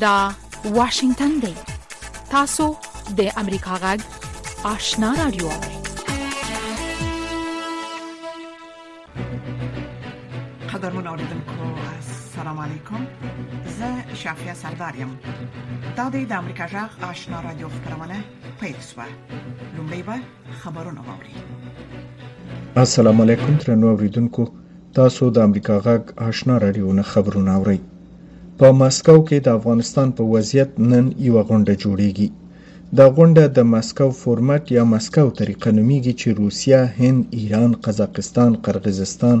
دا واشنگتن دی تاسو د امریکا غږ آشنا رادیو قدرمن اوریدونکو السلام علیکم زه شافیا سردار یم دا د امریکا غږ آشنا رادیو خبرونه پیل شوه لومړی به خبرونه واوري السلام علیکم ترنو اوریدونکو تاسو د امریکا غږ آشنا رادیو نه خبرونه اورئ په مسکو کې د افغانستان په وضعیت نن یو غونډه جوړیږي دا غونډه د مسکو فورمټ یا مسکو طریقه نومیږي چې روسیه، هند، ایران، قزاقستان، قرغیزستان،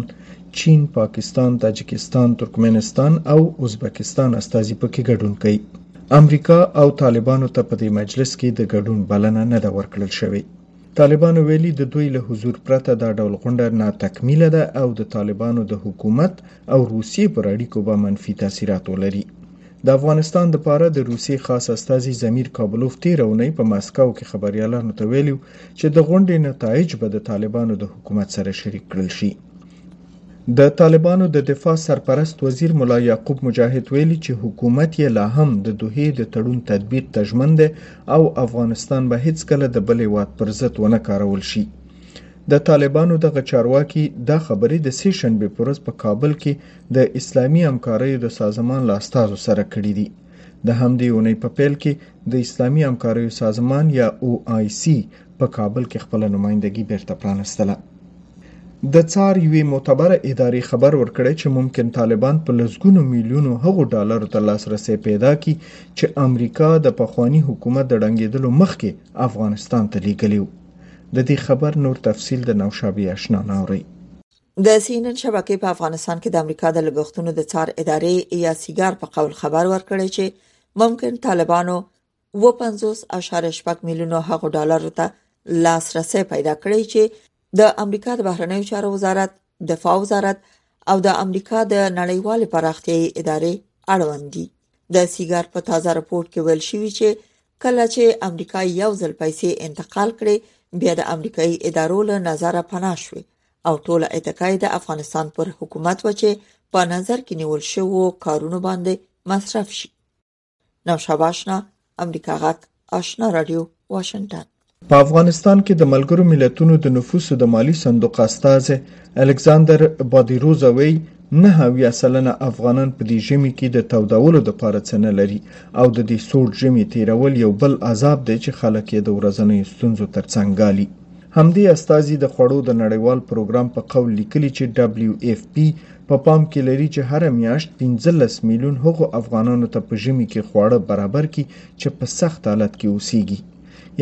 چین، پاکستان، تاجکستان، ترکمنستان او ازبکستان استازي پکې ګډون کوي. امریکا او طالبانو ته په دې مجلس کې د ګډون بلنه نه ده ورکړل شوې. طالبانو ویلي د دوی له حضور پرته دا ډول غونډه ناتکمیله ده او د طالبانو د حکومت او روسیې پر اړیکو به منفي تاثیرات ولري. د افغانستان د پاره د روسیې خاص استازي زمیر کابلوف تیر اونۍ په مسکو کې خبریالانو ته ویلي چې د غونډې نتایج به د طالبانو د حکومت سره شریک کړل شي. د طالبانو د دفاع سرپرست وزیر ملا یعقوب مجاهد ویلي چې حکومت یې لا هم د دوحې د تړون تطبیق ته ژمن دی او افغانستان به هیڅکله د بل هیواد پر ضد ونه کارول شي د طالبانو دغه چارواکي دا خبرې د سې شنبې پر ورځ په کابل کې د اسلامي همکاریو د سازمان له استازو سره کړې دي د همدې اونۍ په پیل کې د اسلامي همکاریو سازمان یا او آی سی په کابل کې خپله نمایندګي بیرته پرانستله. د څار یوې معتبره ادارې خبر ورکړی چې ممکن طالبان په لسګونو میلیونو هغو ډالرو ته لاسرسی پیدا کړي چې امریکا د پخواني حکومت د ړنګېدلو مخکې افغانستان ته لیږلی و. د دې خبر نور تفصیل د نوشابې اشنا ناورئ. د سي ان ان شبکې په افغانستان کې د امریکا د لګښتونو د څار ادارې یا سیګار په قول خبر ورکړی چې ممکن طالبانو 250.4 میلیونه هغو ډالرو ته لاسرسي پیدا کړی چې د امریکا د بهرنیو چارو وزارت دفاع وزارت او د امریکا د نړیوال پراختیايي ادارې اړوند دي د سیګار په تازه رپورت کې ویل شوی چې کله چې امریکا یو ځل پیسې انتقال کړي بیا د امریکایي ادارو له نظر پناه شوې او ټول اتکای د افغانستان پر حکومت و چې په نظر کې نیول شوو کارونو باندې مصرف شي نوشابه آشنا امریکا غږ آشنا رادیو واشنگټن په افغانستان کې د ملګرو ملتونو د نفوسو د مالی صندوق استاذ الکساندر بادیروزا وی نه اویا سلنه افغانان په دې ژمي کې د تودولو د پاره څه نه لري او د دې سوړ ژمي تیرول یو بل عذاب دی چې خلک یې د ورځنیو ستونزو ترڅنګ ګالي همدې استاذي د خوړو د نړیوال پروګرام په قول لیکلي چې WFP په پام کې لري چې هره میاشت پنځلس میلیون هغو افغانانو ته په ژمي کې خواړه برابر کړي چې په سخت حالت کې اوسېږي.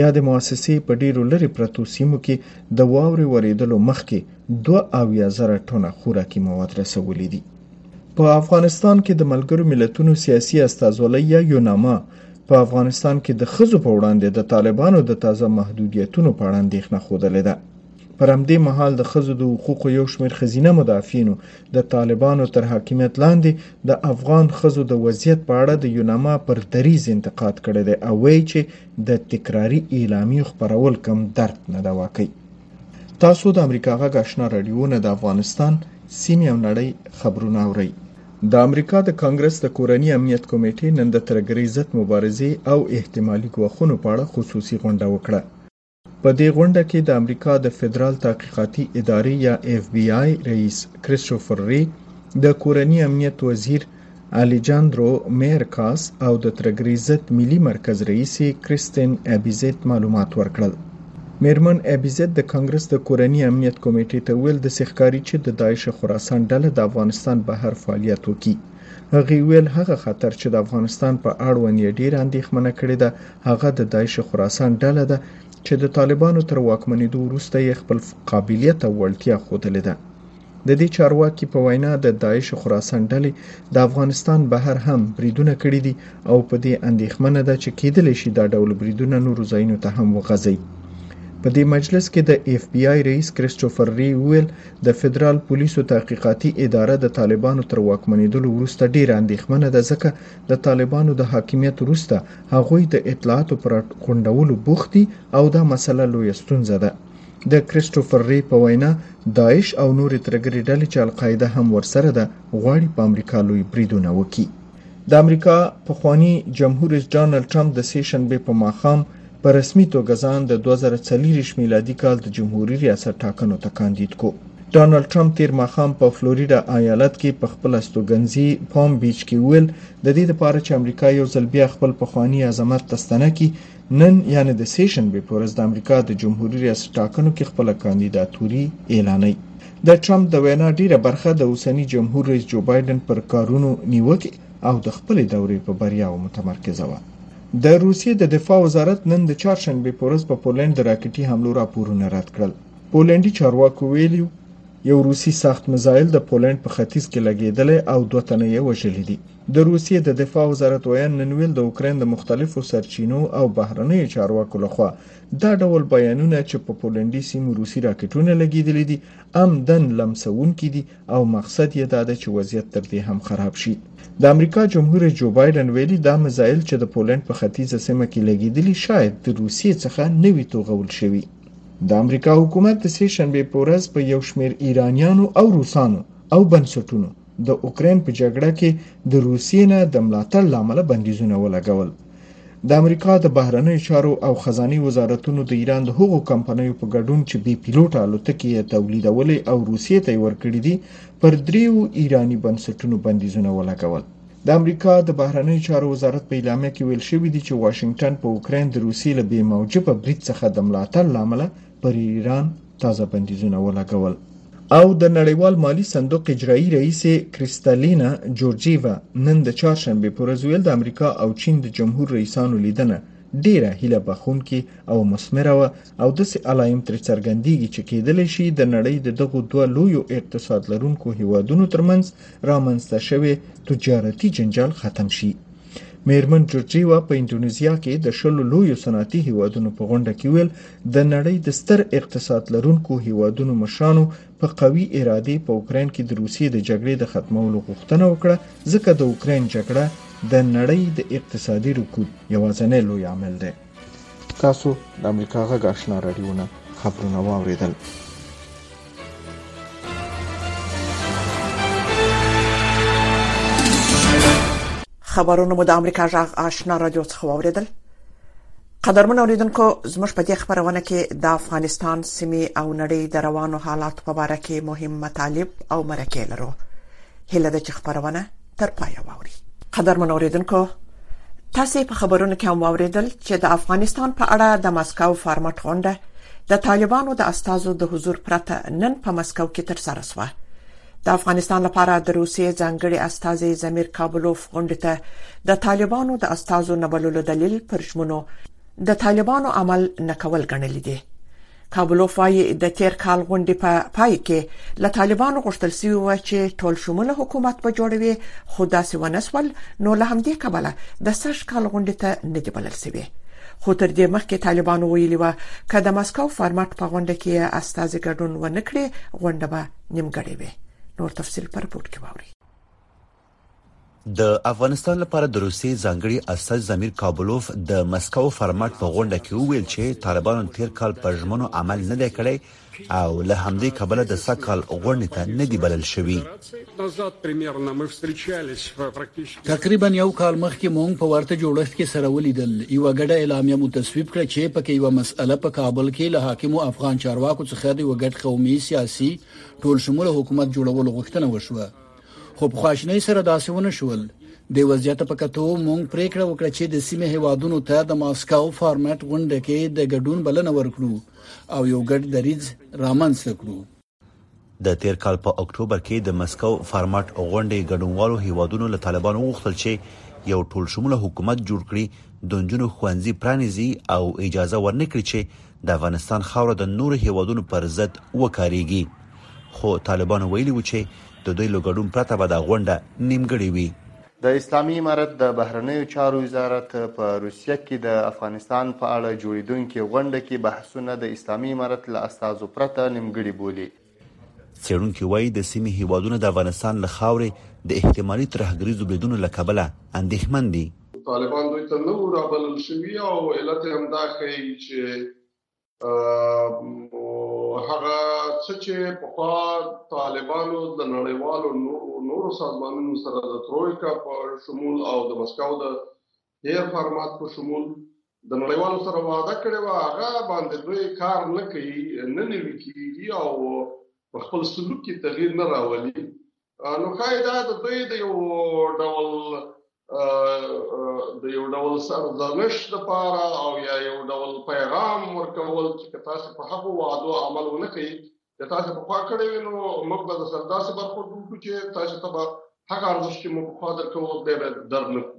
یادې مؤسسې په ډېرو لرې پرتو سیمو کې د واورې ورېدلو مخکې دوه اویا زره ټنه خوراکي مواد رسولي دي. په افغانستان کې د ملګرو ملتونو سیاسي استازولۍ یا یوناما په افغانستان کې د ښځو په وړاندې د طالبانو د تازه محدودیتونو په اړه اندېښنه ښودلې ده. پر همدې مهال د ښځو د حقوقو یو شمېر ښځینه مدافعینو د طالبانو تر حاکمیت لاندې د افغان ښځو د وضعیت په اړه د یوناما پر دریځ انتقاد کړی دی او وایي چې د تکراري اعلامیو خپرول کم درد نه دوا کوي تاسو د امریکا غږ آشنا راډیو نه د افغانستان سیمې او نړۍ خبرونه اورئ د امریکا د کانګرس د کورنی امنیت کمیټې نن د ترګری ضد مبارزې او احتمالي ګواښونو په اړه خصوصي غونډه وکړه. په دې غونډه کې د امریکا د فدرال تحقیقاتي ادارې یا اف بی آی رئیس کریسټوفر ری، د کورني امنیت وزیر الیجاندرو میرکاس او د ترګری ضد ملي مرکز رئیسې کریستین ابیزیت معلومات ورکړل. میرمن ابیزیت د کانګرس د کورني امنیت کمیټې ته ویل داسې ښکاري چې د داعش خراسان ډله د افغانستان بهر فعالیت وکړي. هغې ویل هغه خطر چې د افغانستان په اړوند یې ډیره اندیښمنه کړې ده هغه د داعش خراسان ډله ده چې د طالبانو تر واکمنېدو وروسته یې خپل قابلیت او وړتیا ښودلې ده د دې چارواکي په وینا د داعش خراسان ډلې د افغانستان بهر هم بریدونه کړي دي او په دې اندېښمنه ده چې کېدلی شي دا ډول بریدونه نورو ځایونو ته هم وغځوي په دې مجلس کې د اف بی آی رئیس کریسټوفر ری ویل د فدرال پولیسو تحقیقاتي اداره د طالبانو تر واکمنېدلو وروسته ډېره اندېښمنه ده ځکه د طالبانو د حاکمیت وروسته هغوی د اطلاعاتو پر غونډولو بوخت دي او دا مسله لویه ستونزه ده د کریسټوفر ری په وینا داعش او نورې ترګرې ډلې چې القاعده هم ورسره ده غواړي په امریکا لوی بریدونه وکړي د امریکا پخوانی جمهور رئیس ډونالد ټرمپ د سې شنبې په ماښام په رسمي توګه ځان د 2024 میلادي کال د جمهوري ریاست ټاکنو ته کاندید کو ډونالډ ټرمپ تیر ماښام په فلوریډا ایالت کې په خپل استوګنځي پام بیچ کې ویل د دې لپاره چې امریکا یو ځل بیا خپل پخوانی عظمت ته ستنه کړي نن یعنی د سه شنبې په ورځ د امریکا د جمهوریت ریاست ټاکنو کې خپل کاندیداتوري اعلانوي د ټرمپ د وینا ډیره برخه د اوسنی جمهور رئیس جو بایډن پر کارونو نیوکې او د خپل دورې په بریاو متمرکزه و د روسیې د دفاع وزارت نن د چهارشنبې په ورځ په پولند د راکټي حملو راپورونه رد کړل پولنډي چارواکو ویلي یو روسي سخت میزایل د پولند په ختیځ کې لګېدلی او دوه تنه یې وژلي دي د روسیې د دفاع وزارت ویاند نن ویل د اوکراین د مختلفو سرچینو او بهرنیو چارواکو لخوا دا ډول بیانونه چې په پولنډي سیمو روسي راکټونه لګېدلي دي عمدن لمسوونکي دي او مقصد یې دا دی چې وضعیت تر دې هم خراب شي د امریکا جمهور رئیس جو بایډن ویلي دا میزایل چې د پولنډ په ختیځه سیمه کې لګېدلي شاید د روسیې څخه نوي توغول شوي د امریکا حکومت د سې شنبې په ورځ په یو شمیر ایرانیانو او روسانو او بنسټونو د اوکرين په جګړه کې د روسیې نه د ملاتړ لامل بندیزونه ولګول د امریکا د بهرنیو چارو او خزاني وزارتونو د ایران د هغو کمپنیو په ګډون چې بي پیلوټ الوتکې یې تولیدولې او روسیې ته یې ورکړې دي پر دریو ایراني بنسټونو بندیزونه ولګول د امریکا د بهرنیو چارو وزارت په اعلامیه کې ویل شوي دي چې واشنګټن په اوکراین د روسیې له بې موجبه برید څخه د ملاتړ لامل پر ایران تازه بندیزونه ولګول. او د نړیوال مالی صندوق اجرایی رئیس کریستالینا جورجیوا نن د چهارشنبې پر ورځ ویل د امریکا او چین د جمهور رئیسانو لیدنه ډېره هیله بخښونکې او مثمره وه او داسې علایم ترې څرګندېږي چې کېدلی شي د نړۍ د دغو دوه لویو اقتصاد لرونکو هیوادونو ترمنځ رامنځته شوی تجارتي جنجال ختم شي میرمن جورجیوا په انډونیزیا کې د شلو لویو صنعتي هیوادونو په غونډه کې ویل د نړۍ د ستر اقتصاد لرونکو هیوادونو مشرانو په قوي ارادې په اوکراین کې د روسیې د جګړې د ختمولو غوښتنه وکړه ځکه د اوکراین جګړه د نړۍ د اقتصادي رکود یوازنی لوی عامل دی تاسو د امریکا غږ آشنا راډیونه خبرونه واوریدل خبرونه مو د امریکا غږ آشنا راډیو څخه واوریدل قدرمن اوریدونکو زموږ په دې خبرونه کې د افغانستان سیمې او نړۍ د روانو حالاتو په اړه کې مهم مطالب او مرکې لرو هله د چې خبرونه تر پای واوري قدرمن اوریدونکو تاسو په خبرونو کې هم واوریدل چې د افغانستان په اړه د مسکو فارمټ غونډه د طالبانو د استادو د حضور پرته نن په مسکو کې تر سره شوه د افغانستان لپاره د روسیې ځانګړي استازي زمیر کابلوف غونډه ته د طالبانو د استازو نبلولو دلیل پرشمنو د طالبانو عمل نکول ګڼل دي کابلوف وايي د تیر کال غونډې په پا پای کې له طالبانو غوښتل شوی و چې ټول شموله حکومت به جوړوي خو داسې ونسول نو له همدې کبله د سږ کال غونډې ته نه دی بلل شوی خو تر دې مخکې طالبانو ویلي و چې د مسکو فارمټ په غونډه کې استازي ګډون ونه کړي غونډه به نیمګړې وي نور تفصيل پر پورت کې واوري د افغانستان لپاره د روسي ځانګړي استاد زمير کابلوف د مسکو فرمټ په غونډه کې وویل چې طالبانو تیر کال پر ژمنو عمل نه دی کړی او له همدې کبله د سږ کال غونډې ته نه دی بلل شوی تقریبا یو کال مخکې مونږ په ورته جوړښت کې سره ولیدل یو ګډه اعلامیه مو تصویب کړه چې پکې یو مسئله په کابل کې له حاکمو افغان چارواکو څخه د وګټ قومي سیاسي ټول شمول حکومت جوړولو غوښتنه وشوه خو په خواشنۍ سره داسې ونه شول د وضعیت په کتو مونږ پریکړه وکړه چې د سیمه هیوادونو ته د ماسکاو فارمټ غونډه کې د ګډون بلنه ورکړو او یو ګډ دریځ رامنځته کړو د تېر کال په اکتوبر کې د مسکو فارماټ غونډې ګډونوالو هیوادونو له طالبانو وغوښتل چې یو ټول شموله حکومت جوړ کړي د نجونو ښوونځي پرانیزي او اجازه ورنکړي چې د افغانستان خاوره د نورو هیوادونو پر ضد وکاریږي خو طالبانو ویلي و چې د دوی له ګډون پرته به دا غونډه نیمګړې وي د اسلامي امارت د بهرنیو چارو وزارت په روسیه کې د افغانستان په اړه جوړیدونکې غونډه کې بحثونه د اسلامي امارت له استازو پرته نیمګړي بولي. څېړونکي وايي، د سیمې هېوادونه د افغانستان له خاورې د احتمالي ترهګریزو بریدونو له کبله اندېښمن دي. طالبان دوی ته نه وو رابلل شوي او علت یې همدا ښيي چې هغه څه چې په خوا طالبانو د نړیوالو نورو سازمانونو سره د ترویکا په شمول او د مسکو د هیر فارمات په شمول د نړیوالو سره وعده کړې و هغه باندې دوی کار نه کوي نه نوي کیږي او په خپل سلوک کې تغییر نه راولي نو ښایي دا د دوی د یو ډول د یو ډول سرزنښت لپاره او یا یو ډول پیغام ورکول چې که تاسو په هغو وعدو عمل ونه کړئ که تاسو په خوا کړی وي نو موږ به درسره داسې برخورد وکړو چې تاسو ته به هغه ارزښت چې موږ پخوا درکوو بیا به درنه کړو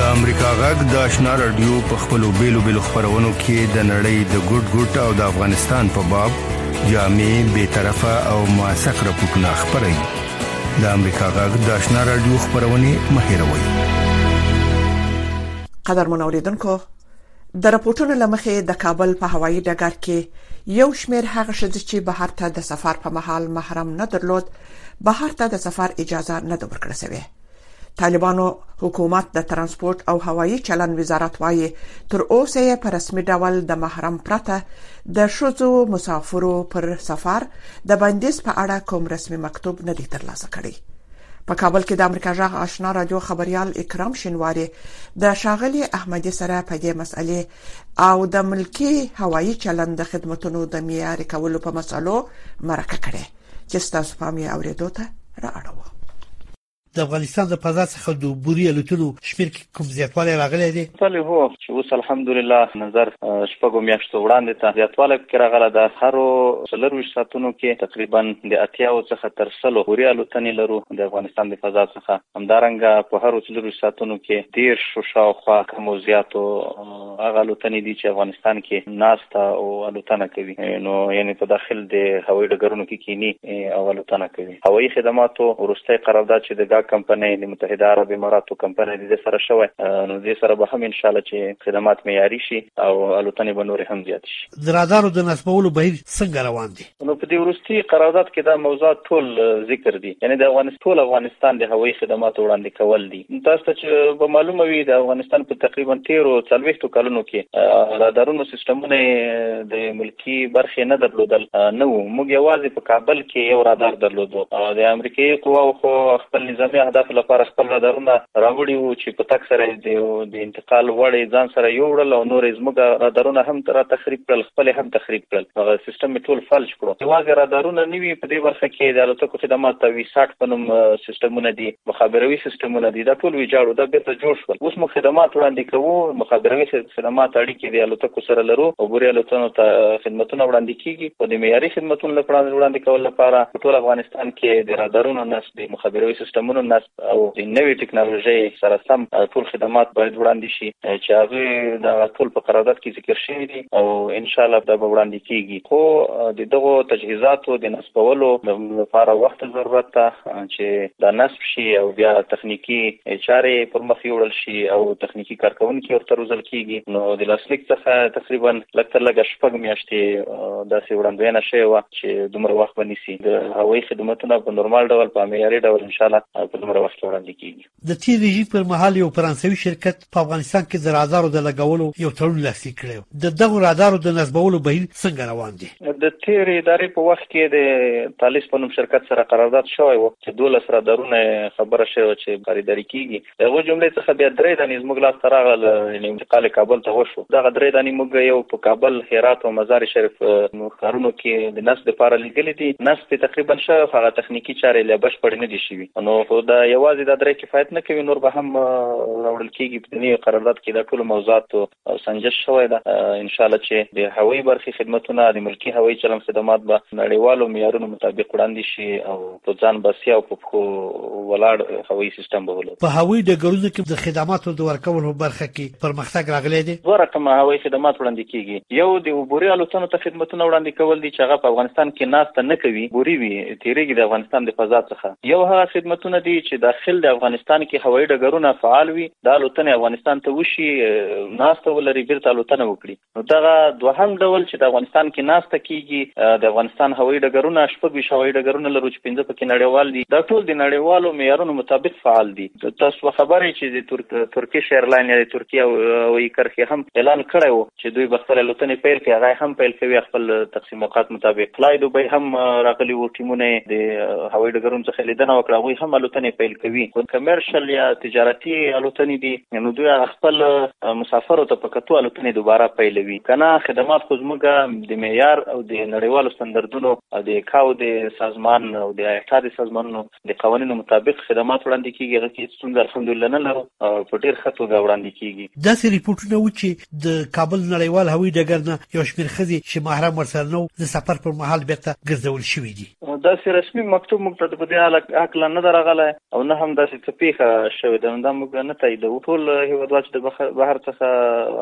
د امریکا غږ د آشنا رادیو په خپلو بیلو بیلو خبرونو کې د نړۍ د ګډ ګډ او د افغانستان په باب جامع به طرفه او موثق راپورټونه خبري د امریکا غږ د آشنا رادیو خبرونه مهیروي قدر منوریدونکو د راپورټونو لمخې د کابل په هوایي ډګر کې یو شمیر هغه شذ چې بهر ته د سفر په محل محرم نه درلود بهر ته د سفر اجازه نه ورکړه شوې طالبانو حکومت د ترانسپورت او هوایی چلن وزارت وایي تر اوسه یې په رسمي ډول د محرم پرته د شوزو مسافرو پر سفر د بندیز په اړه کوم رسمي مکتوب نه دی ترلاسه کړی په کابل کې د امریکا جغ آشنا رادیو خبريال اکرام شینواری د شاغلی احمدي سره په دې مسئله او د ملکی هوایی چلند خدماتو د معیار کولو په مسئلو مرکه کړې چې ستاسو پام یې اورېدو ته را اړوو د افغانستان د فضا څخه د عبوري الوتنو شمېر کې کوم زیاتوالی راغلی دی بله هو چې اوس الحمدلله نظر شپږو میاشتو وړاندې ته زیاتوالی پکې راغلی د هرو څلور ویشت ساعتونو کې تقریبا د اتیاو څخه تر سلو عبوري الوتنې لرو د افغانستان د فضا څخه همدارنګه په هرو څلور ویشت ساعتونو کې دېرش شاوخوا کم او زیاتو هغه الوتنې دي چې افغانستان کې ناس ته او الوتنه کوي نو یعنی په داخل د هوایي ډګرونو کې کینی او الوتنه کوي هوایي خدماتو ورسته قرارداد چې د ګا کمپنۍ د متحده عرب اماراتو کمپنۍ د سره شوی نو د سره به هم ان شاء الله چې خدمات معیاري شي او الوتنې به نور هم زیات شي د رادارو د نصبولو بهیر څنګه روان دی نو په دې وروستي قرارداد کې دا موضوعات ټول ذکر دي یعنی د افغانستان ټول افغانستان د هوایي خدماتو وړاندې کول دي تاسو ته چې به معلومه وي د افغانستان په تقریبا تیرو څلوېښتو کلونو کې رادارونو سیستمونه د ملکی برخې نه درلودل نه وو موږ یوازې په کابل کې یو رادار درلودو او د امریکایي قواو خو خپل نظامی اهداف لپاره خپل رادارونه راوړي وو چې په تک سره د قال وړ یې ځان سره یووړل او نور یې زموږ رادارونه هم را تخریب کړل، خپل یې هم تخریب کړل، هغه سیستم یې ټول فلج کړو، یوازې رادارونه نه وي په دې برخه کې د الوتکو خدمات او ویساټ په نوم سیستمونه دي، مخابروي سیستمونه دي، دا ټول ویجاړو، دا بېرته جوړ شول، اوس موږ خدمات وړاندې کوو، مخابروي خدمات، اړیکې د الوتکو سره لرو، عبوري الوتنو ته خدمتونه وړاندې کېږي، خو د معیاري خدمتونو د وړاندې کولو لپاره په ټول افغانستان کې د رادارونو نشت، د مخابروي سیستمونو نشت، او د نوې ټکنالوژۍ سره سم ټول خدمات باید وړاندې شي چې هغه دا ټول په قرارداد کې ذکر شوی دي او ان شاء الله دا به وړاندې کیږي خو د دغه تجهیزاتو د نصبولو لپاره وخت ضرورت ده چې دا نصب شي او بیا تخنیکی چارې پر مخ یوړل شي او تخنیکی کارکونکي ورته روزل کیږي نو د لاسلیک څخه تقریبا لکه لږ شپږ میاشتې داسې وړاندوینه شوې و چې دومره وخت به نیسي د هوایي خدمتونه په نورمال ډول په معیاري ډول ان شاء الله په دومره وخت کې وړاندې کیږي. د تیر رژیم پر مهال یو فرانسوي شرکت په افغانستان کې د رادارو د لګولو یو تړون لاسلیک کړی و. د دغو رادارو د نصبولو بهیر څنګه روان دی؟ د تیر ادارې په وخت کې د تالیس په نوم شرکت سره قرارداد شوی و چې 12 رادارونه خبره شوې وه چې خریداري کیږي. د هغو جملې څخه بیا درې دانې زموږ لاس ته راغلل یعنې انتقال کابل ته وشو دغه درې دانې موږ یو په کابل هرات او مزار شریف ښارونو کې د نصب لپاره لیږلې دي نصب تقریبا شوی خو هغه تخنیکي چارې لا بشپړې نه دي شوي نو خو دا یوازې دا درې کفایت نه کوي نور به هم راوړل کېږي په دې قرارداد کې دا ټول موضوعات او سنجش شوی ده ان شاء الله چې د هوایي برخې خدمتونه د ملکي هوایي چلن خدمات به نړیوالو معیارونو مطابق وړاندې شي او په ځان بسیا او په پښو ولاړ هوایي سیستم به ولرو په هوایي ډګرونو کې د خدماتو د ورکولو په برخه کې پرمختګ راغلی دی دوه رقمه هوایي خدمات وړاندې کیږي یو د عبوري الوتنو ته خدمتونه وړاندې کول دي چې هغه په افغانستان کې ناسته نه کوي بوري وي تیریږي د افغانستان د فضا څخه یو هغه خدمتونه دي چې داخل د افغانستان کې هوایي ډګرونه فعال وي دا الوتنه افغانستان ته وشي ناسته ولري بیرته الوتنه وکړي نو دغه دوهم ډول چې د افغانستان کې ناسته کیږي د افغانستان هوایي ډګرونه شپږ ویش هوایي ډګرونه لرو چې پنځه پکې نړیوال دي دا ټول د نړیوالو معیارونو مطابق فعال دي تاسو خبرې چې د ترکیش ایرلاین یا د ترکیه هوایي کرښې هم اعلان کړی وو چې دوی به خپلې الوتنې پیل کړي هغه یې هم پیل کوي خپل تقسیم اوقات مطابق فلای دوبۍ هم راغلي وو ټیمونه یې د هوایي ډګرونو څخه لیدنه وکړه هغوی هم الوتنې پیل کوي خو کمرشل یا تجارتي الوتنې دي نو دوی هغه خپل مسافرو ته په کتو الوتنې دوباره پیلوي که نه خدمات خو زموږ د معیار او د نړیوالو ستندردونو او د ایکاو د سازمان او د ایټا د سازمانونو د قوانینو مطابق خدمات وړاندې کېږي، هغه کې هېڅ ستونزه الحمدلله نه لرو او په ډېر ښه توګه وړاندې کېږي. داسې رپوټونه وو چې د کابل نړیوال هوایي ډګر نه یو شمېر ښځې چې محرم ورسره نه وو، د سفر پر مهال بېرته ګرځول شوې دي. داسې رسمي مکتوب موږ ته په دې هکله نه دی راغلی او نه هم داسې څه پېښه شوې ده، نو دا موږ نه تاییدوو. ټول هېوادوال چې د بهر څخه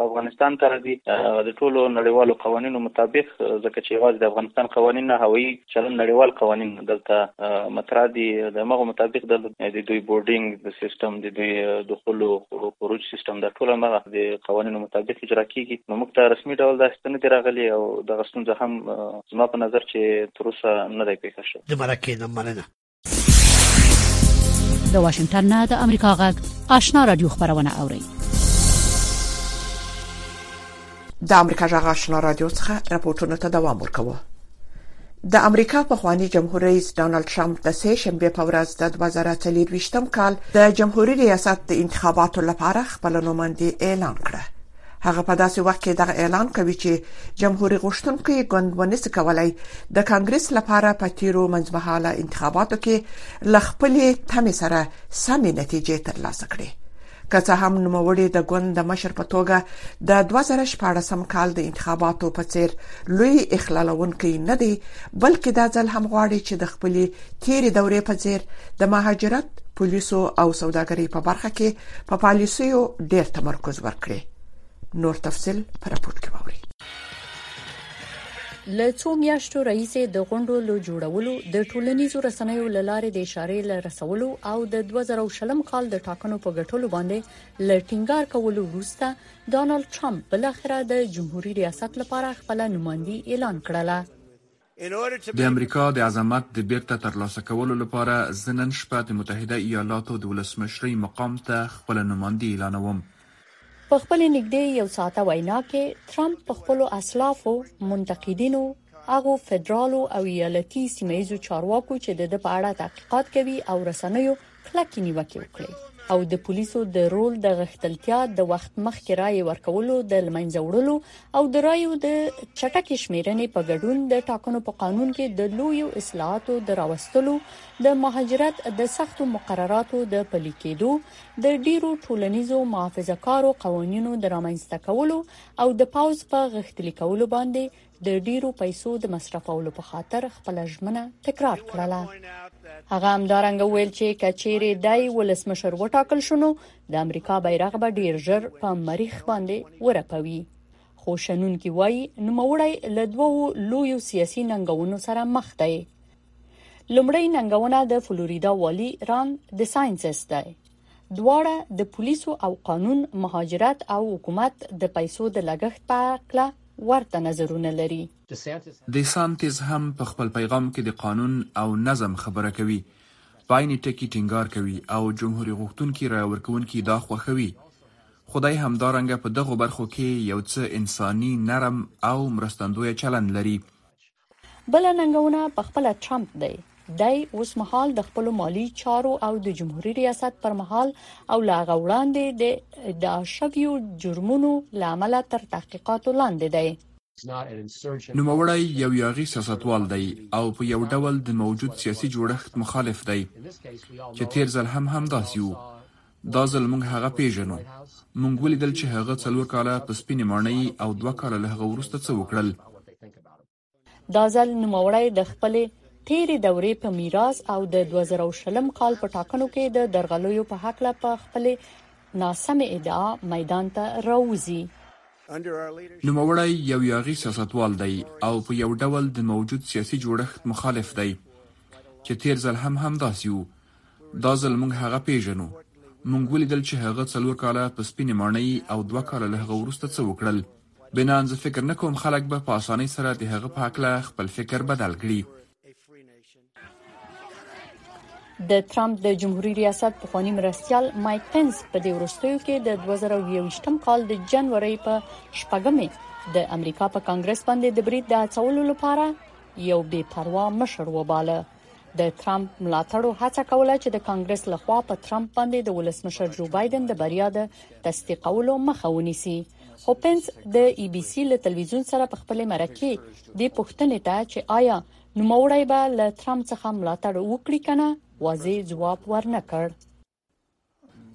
افغانستان ته راځي، د ټولو نړیوالو قوانینو مطابق، ځکه چې یوازې د افغانستان قوانین نه، هوایي چلند نړیوال قوانین دلته مطرح دي د هغو مطابق د دوی بورډینګ د سیستم د دوی دخول او خروج سیستم د ټول هغه د قوانینو مطابق اجرا کیږي نو موږ ته رسمي ډول دا ستنه دي راغلي او د غسنځه هم زما په نظر چې تر اوسه نه دی پیښه شوی د مرکې نه مننه. د واشنگټن نه د امریکا غږ آشنا رادیو خبرونه اوري د امریکا غږ آشنا رادیو څخه راپورټونه ته دوام ورکوي د امریکا په خواني جمهور رئیس ډونالد ترامپ د سه شنبه په ورځ د 2023م کال د جمهوریت ریاست د انتخاباتو لپاره خپل نوماندی اعلان کړ هغه په داسې وخت کې دغه اعلان کوي چې جمهوریت غوښتونکي ګوند ونسي کولای د کانګرس لپاره په تیرو منځمهاله انتخاباتو کې ل خپل تمه سره سمې نتیجې ترلاسه کړي که څه هم نوموړي د ګوند د مشر په توګه د 2014 کال د انتخاباتو په څیر لوی اخلالونکي نه دی بلکې دا ځل هم غواړي چې د خپل تیرې دورې په څیر د مهاجرت پولیسو او سوداګرۍ په برخه کې په پالیسیو ډیر تمرکز ورکړي نور تفصيل پر راپور کې ووري له څو میاشتو رئیسې د غونډو له جوړولو د ټولنیزو رسنیو له لارې د اشارې له رسولو او د 2020 کال د ټاکنو په ګټلو باندې له ټینګار کولو وروسته ډونالد ټرمپ بل اخره د جمهوریت ریاست لپاره خپل نوماندی اعلان کړله د امریکا د عظمت د بیرته ترلاسه کولو لپاره زه نن شپه د متحده ایالاتو د ولسمشرۍ مقام ته خپله نوماندي اعلانوم. په خپلې نږدې یو ساعته وینا کې ترمپ په خپلو اسلافو، منتقدینو، هغو فدرالو او ایالتي سیمه ییزو چارواکو چې د ده په اړه تحقیقات کوي او رسنیو کلکې نیوکې وکړې او د پولیسو د رول د غښتلتیا د وخت مخکې رائے ورکولو د لمنځه وړلو او د رایو د چټک شمیرنې په ګډون د ټاکنو په قانون کې د لوی اصلاحاتو د راوستلو د مهاجرت د سختو مقرراتو د پلي کېدو د ډیرو ټولنیزو محافظه کارو قوانینو د رامنځته کولو او د پاوز په غښتلي کولو باندې د ډیرو پیسو د مصرفولو په خاطر خپل ژمنه تکرار کړله هغه همدارنګه ویل چې کچيري دای ولسمشر وټاکل شونو د امریکا بیرغ به ډیر ژر په مریخ باندې ورپوي خو شنونکي وایي نوموړی له دوو لویو سیاسي ننګونو سره مخ دی لومړی ننګونه د فلوریدا والی ران د ساينسس دی دواړه د پولیسو او قانون مهاجرت او حکومت د پیسو د لګښت په اړه ورته نظرونه لري. دي سانتیز هم په خپل پیغام کې د قانون او نظم خبره کوي، په عین ټکي ټینګار کوي او جمهوري غوښتونکي رایه ورکوونکي دا خوښوي، خو دی همدارنګه په دغو برخو کې یو څه انساني، نرم او مرستندویه چلند لري. بله ننګونه په خپل ترامپ دی دی اوس مهال د خپل مالی چارو او د جمهوریت ریاست پر مهال او لاغه وړاندې د ادعا شویو جرمونو لامل تر تحقیقاتو لاندې دی نوموړی یو یاغي سیاستوال دی او په یو ډول د موجود سیاسي جوړښت مخالف دی چې تیر ځل هم همداسې وو دا ځل موږ هغه پېژنو. موږ ولیدل چې هغه څلور کاله په سپینې ماڼۍ او دوه کاله له هغه وروسته څه وکړل. دا ځل نوموړی د خپلې تېرې دورې په میراث او د دوه زره او شلم کال په ټاکنو کې د درغلیو په هکله په خپلې ناسمې ادعا میدان ته راوځي. نوموړی یو یاغي سیاستوال دی او په یو ډول د موجود سیاسي جوړښت مخالف دی چې تېر ځل هم همداسې وو دا ځل موږ هغه پېژنو. موږ ولیدل چې هغه څلور کاله په سپینې ماڼۍ او دوه کاله له هغه وروسته څه وکړل. بنان زه فکر نه کوم خلک به په اسانۍ سره د هغه په هکله خپل فکر بدل کړي. د ترامپ د جمهوري ریاست پخوانی مرستيال مایک پنس په دې وروستیو کې د 2020م کال د جنوري په شپږمې د امریکا په کانګرس باندې د برید د اچولو لپاره یو بې پروا مشر وباله د ترامپ ملاتړو هڅه کوله چې د کانګرس لخوا په ترامپ باندې د ولسمشر جو بایدن د بریا د تصدیقولو مخه ونیسي خو پنس د ای بي سي له تلویزیون سره په خپلې مرکې د پښتنې ته چې آیا نوموړی به له ترامپ څخه ملاتړ وکړي کنه واضح ځواب ورنکړ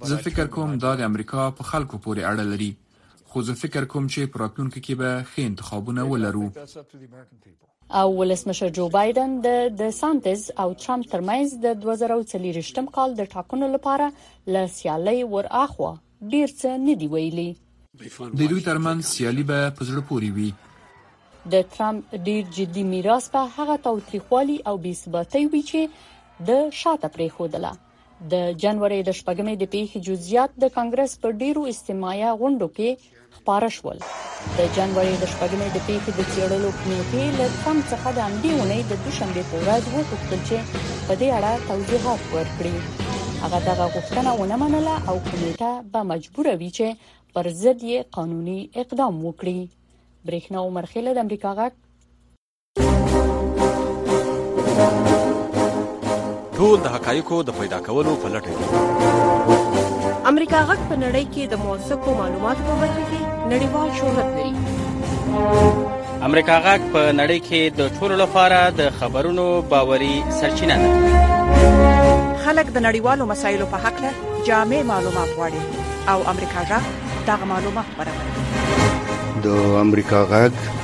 زه فکر کوم دا د امریکا په خلکو پورې اړه لري، خو زه فکر کوم چې په راتلونکي کې به ښې انتخابونه ولرو. او ولسمشر جو بایډن د دسانتز او ترامپ ترمنځ د دوه زره او څلوېښت کال د ټاکنو لپاره له سیالۍ ورهاخوا ډېر څه نه دي ویلي. د دوی ترمنځ سیالي به په زړه پورې وي. د ترامپ ډېر جدي میراث به هغه تاوتریخوالي او بې ثباتۍ وي چې ده شاته پرېښودله. د جنوري د شپږمې د پیښې جزئیات د کانګرس په ډیرو استماعیه غونډو کې خبره شول د جنوري د شپږمې د پیښې د چیړلو کمیټې له تم څخه د امدی ونې د دوشنبه په ورځ وغوښتل چې په دې اړه توضیحات ورکړي هغه دغه غوښتنه ونه منله او کمیټه به مجبور وي چې پر ضد یې قانوني اقدام وکړي برېښنا عمر خیل د امریکا غږ ټول د حقایقو د پیدا کولو په لټه کې امریکا غږ په نړۍ کې د موثقو معلوماتو په برخه کې نړیوال شهرت لري امریکا غږ په نړۍ کې د ټولو لپاره د خبرونو باوري سرچینه ده خلک د نړیوالو مسایلو په حق له جامع معلومات غواړي او امریکا غږ دغه معلومات برابروي د امریکا غږ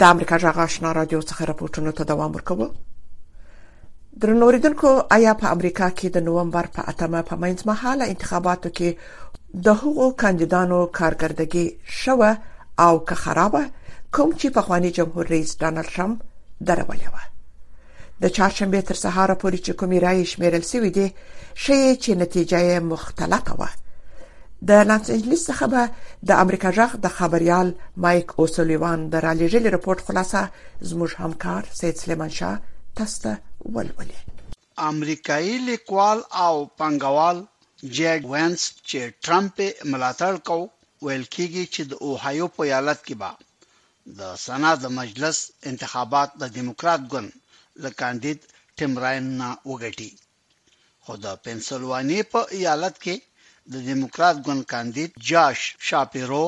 د امریکا جغ آشنا رادیو څخه راپورټونه ته دوام ورکوو درنوریدونکو آیا په امریکا کې د نوومبر په اتمه په منځ مهاله انتخاباتو کې د هغو کاندیدانو کارګردګي شوه او که خرابه کوم چې په خواني جمهور رئیس ډانلډ ترامپ درولې و د چهارشنبې تر سهاره پورې چې کومې رایې شمیرل شوې دي شې چې نتیجه یې مختلفه وه د لانس انجلیس څخه به د امریکا جغ د خبريال مایک اوسولیوان د رالیږلي رپورت خلاصه زموږ همکار سید سلیمان شاه تاسو ته ولولي امریکایي لیکوال او پنګوال جیګ وینس چې ټرمپ ملاتړ کو ویل کیږي چې د اوهایو په ایالت کې به د سنا د مجلس انتخابات د دیموکرات ګوند له کاندید ټیم راین نه وګټي خو د پنسلوانیې په ایالت کې د دیموکرات ګوند کاندید جاش شاپیرو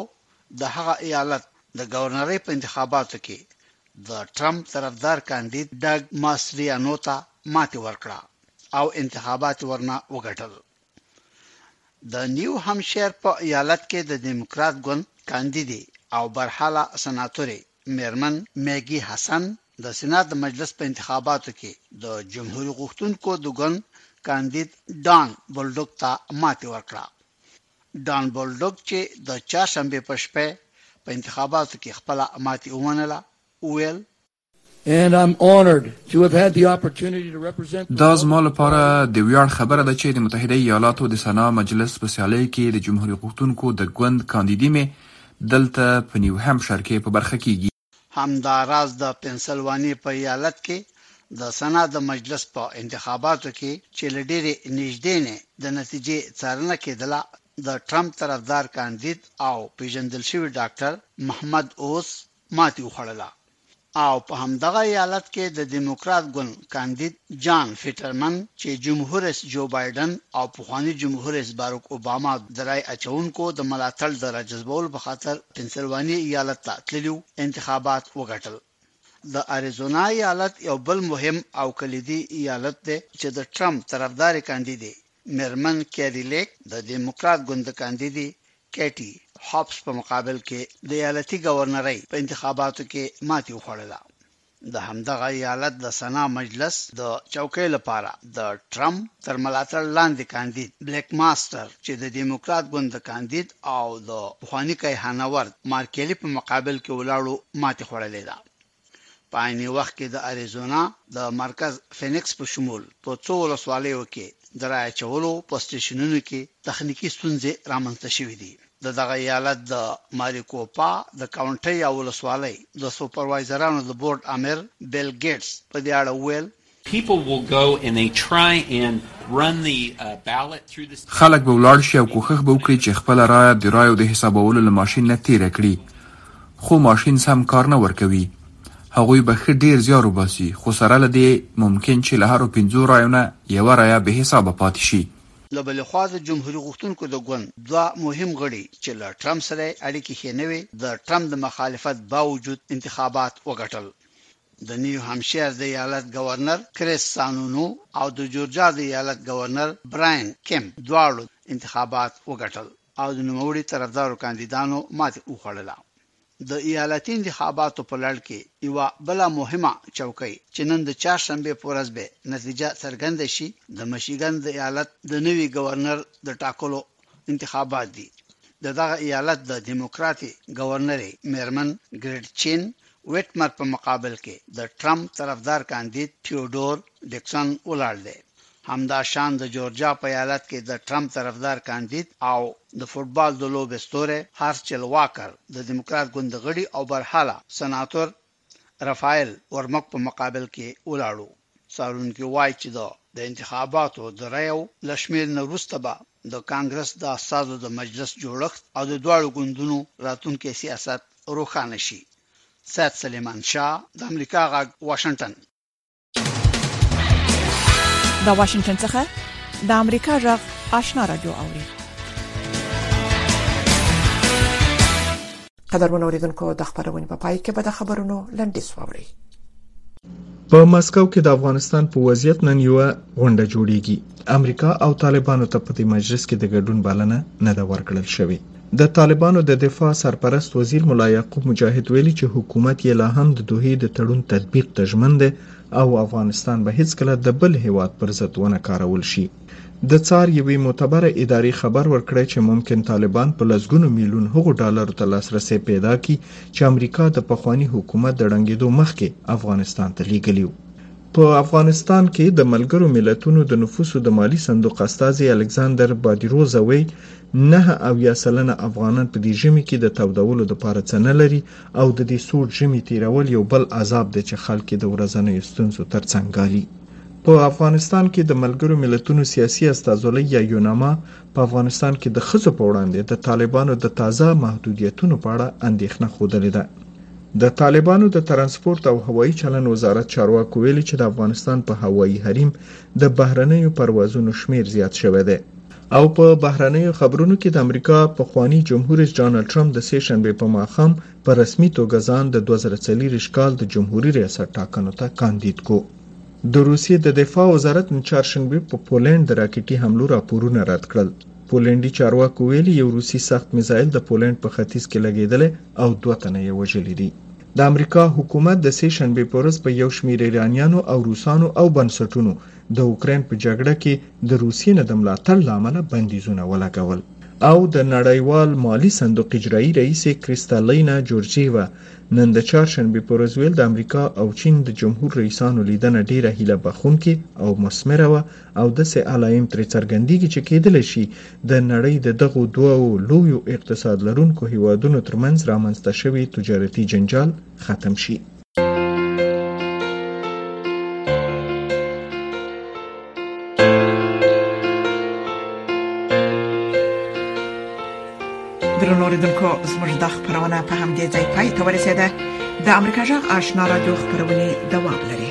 د هغه ایالت د ګورنرۍ په انتخاباتو کې د ټرمپ طرفدار کاندید ډګ ماستریانو ته ماتې ورکړه او انتخابات ورنه وګټل. د نیو همشیر په ایالت کې د دیموکرات ګوند کاندیدې او برحاله سناتورې میرمن میګي حسن د سنا د مجلس په انتخاباتو کې د جمهوري غوښتونکو د ګوند کاندید ډان بولډوک ته ماتې ورکړه ډان بولډوک چې د چهارشنبې په شپه په انتخاباتو کې خپله ماتې ومنله وویل دا زما لپاره د ویاړ خبره ده چې د متحده ایالاتو د سنا مجلس په سیالۍ کې د جمهوري غوښتونکو د ګوند کاندیدي مې دلته په نیو همپشر کې په برخه کیږي. همدا راز د پنسلوانیې په ایالت کې د سنا د مجلس په انتخاباتو کې چې له ډېرې نژدېنې د نتیجې څارنه کېدله د ټرمپ طرفدار کاندید او پېژندل شوي ډاکټر محمد اوس ماتي وخوړله او په همدغه ایالت کې د دیموکرات ګوند کاندید جان فیټرمن چې جمهوررئیس جو بایډن او پخواني جمهوررئیس باروک اوباما د رای اچوونکو د ملاتړ د راجذبولو په خاطر پنسلوانیې ایالت ته تللي و، انتخابات وګټل. د اریزونا ایالت یو بل مهم او کلیدي ایالت دی چې د ټرمپ طرفدارې کاندیدې مېرمن کېري لېک د دېموکرات ګوند د کانديدې کېټي هوپس په مقابل کې د ايالتي ګورنرۍ په انتخاباتو کې ماتې وخوړله. د همدغه ايالت د سنا مجلس د چوکۍ لپاره د ټرمپ تر ملاتړ لاندې کانديد بلېک ماسټر چې د دېموکرات ګوند د کانديد او د پخواني کيهانورد مارکېلي په مقابل کې ولاړو ماتې خوړلې ده. په عین وخت کې د اریزونا د مرکز فینکس په شمول په څو ولسوالیو کې د رای اچولو په سټیشنونو کې تخنیکي ستونزې رامنځته شوې دي. د دغه ایالت د ماریکوپا د کاونټۍ او ولسوالۍ د سوپروایزرانو د بورډ امر بیل ګیټس په دې اړه وویل، خلک به ولاړ شي او کوښښ به وکړي چې خپله رایه د رایو د حسابولو له ماشین نه تېره کړي، خو ماشین سم کار نه ورکوي. هغوی به ښه ډېر زیار وباسي، خو سره له دې ممکن چې له هرو پنځو رایو نه یوه رایه بې حسابه پاتې شي. له بلې خوا د جمهوري غوښتونکو د ګوند دوه مهم غړي چې له ټرمپ سره یې اړیکې ښې نه وې، د ټرمپ د مخالفت باوجود انتخابات وګټل. د نیو همشیر د ایالت ګورنر کریس سانونو او د جورجا د ایالت ګورنر براین کیمپ دواړو انتخابات وګټل او د نوموړي طرفدارو کاندیدانو ماتې وخوړله. د ایالتي انتخاباتو په لړ کې یوه بله مهمه چوکۍ چې نن د چهارشنبې په ورځ به نتیجه څرګنده شي، د مشیګن د ایالت د نوي ګورنر د ټاکلو انتخابات دي. د دغه ایالت د دیموکراتې ګورنرې میرمن ګریډچین ویټمر په مقابل کې د ټرمپ طرفدار کاندید تیوډور ډیکسون ولاړ دی. همدا شان د جورجیا په ایالت کې د ټرمپ طرفدار کاندید او د فوټبال د لوبې ستوری هارچل واکر، د دیموکرات ګوند غړي او برحاله سناتور رفایل ورمک په مقابل کې ولاړ و. څارونکي وايي چې د د انتخاباتو د رایو له شمېر نه وروسته به د کانګرس د استازو د مجلس جوړښت او د دواړو ګوندونو راتلونکی سیاست روښانه شي. سید سلیمان شاه، د امریکا غږ، واشنګټن. د واشنگټن څخه د امریکا جغ آشنا را جوړ اوري قدرمن اوریدونکو د خبرونې په پای کې به د خبرونو لنډیز ووري په مسکو کې د افغانستان په وضعیت نن یو غونډه جوړیږي امریکا او طالبانو ته په دې مجلس کې د ګډون بلنه نه ده ورکړل شوې د طالبانو د دفاع سرپرست وزیر ملا یعقوب مجاهد ویلي چې حکومت یې لا هم د دوحې د تړون تطبیق ته ژمن دی او افغانستان به هیڅکله د بل هیواد پر ضد ونه کارول شي د څار یوې معتبره ادارې خبر ورکړی چې ممکن طالبان په لسګونو میلیون هغو ډالرو ته لاسرسی پیدا کړي چې امریکا د پخواني حکومت د ړنګېدو مخکې افغانستان ته لیږلي په افغانستان کې د ملګرو ملتونو د نفوسو د مالي صندوق استازي الکساندر بادیروزه وی نهه اویا سلنه افغانان په دې ژمي کې د تودولو لپاره څه نه لري او د دې سوړ ژمي تیرول یو بل عذاب دی چې خلک یې د ورځنیو ستونزو ترڅنګ ګالي. په افغانستان کې د ملګرو ملتونو سیاسي استازولۍ یا یوناما په افغانستان کې د ښځو په وړاندې د طالبانو د تازه محدودیتونو په اړه اندېښنه ښودلې ده. د طالبانو د ترانسپورت او هوایي چلن وزارت چارواکو ویلي چې د افغانستان په هوایي حریم د بهرنیو پروازونو شمیر زیات شوی دی. او په بهرنیو خبرونو کې د امریکا پخوانی جمهور رئیس ډانلډ ټرمپ د سې شنبې په ماښام په رسمي توګه ځان د 2024 کال د جمهوري ریاست ټاکنو ته کاندید کو د روسیې د دفاع وزارت نن چهارشنبه په پولند د راکټي حملو راپورونه رد کړل پولندي چارواکو ویلي یو روسي سخت میزایل د پولند په ختیځ کې لګیدلی او دوه تنه یې وژلي دي د امریکا حکومت د سې شنبې پر ورځ په یو شمیر ایرانیانو او روسانو او بنسټونو د اوکراین په جګړه کې د روسیې نه د ملاتړ له امله بندیزونه ولګول او د نړیوال مالي صندوق اجرایي رئیسې کریستالینا جورجیوا نن د چهارشنبې په ورځ ویل د امریکا او چین د جمهور رئیسانو لیدنه ډیره هیله بخښونکې او مثمره وه او داسې علایم ترې څرګندیږي چې کیدلی شي د نړۍ د دغو دوو لویو اقتصاد لرونکو هیوادونو ترمنځ رامنځته شوی تجارتي جنجال ختم شي درنوریدونکو زموږ د خبرونه په همدې ځای پای ته ورسیده د امریکا جغ آشنا را دوه خبرونه دوام لري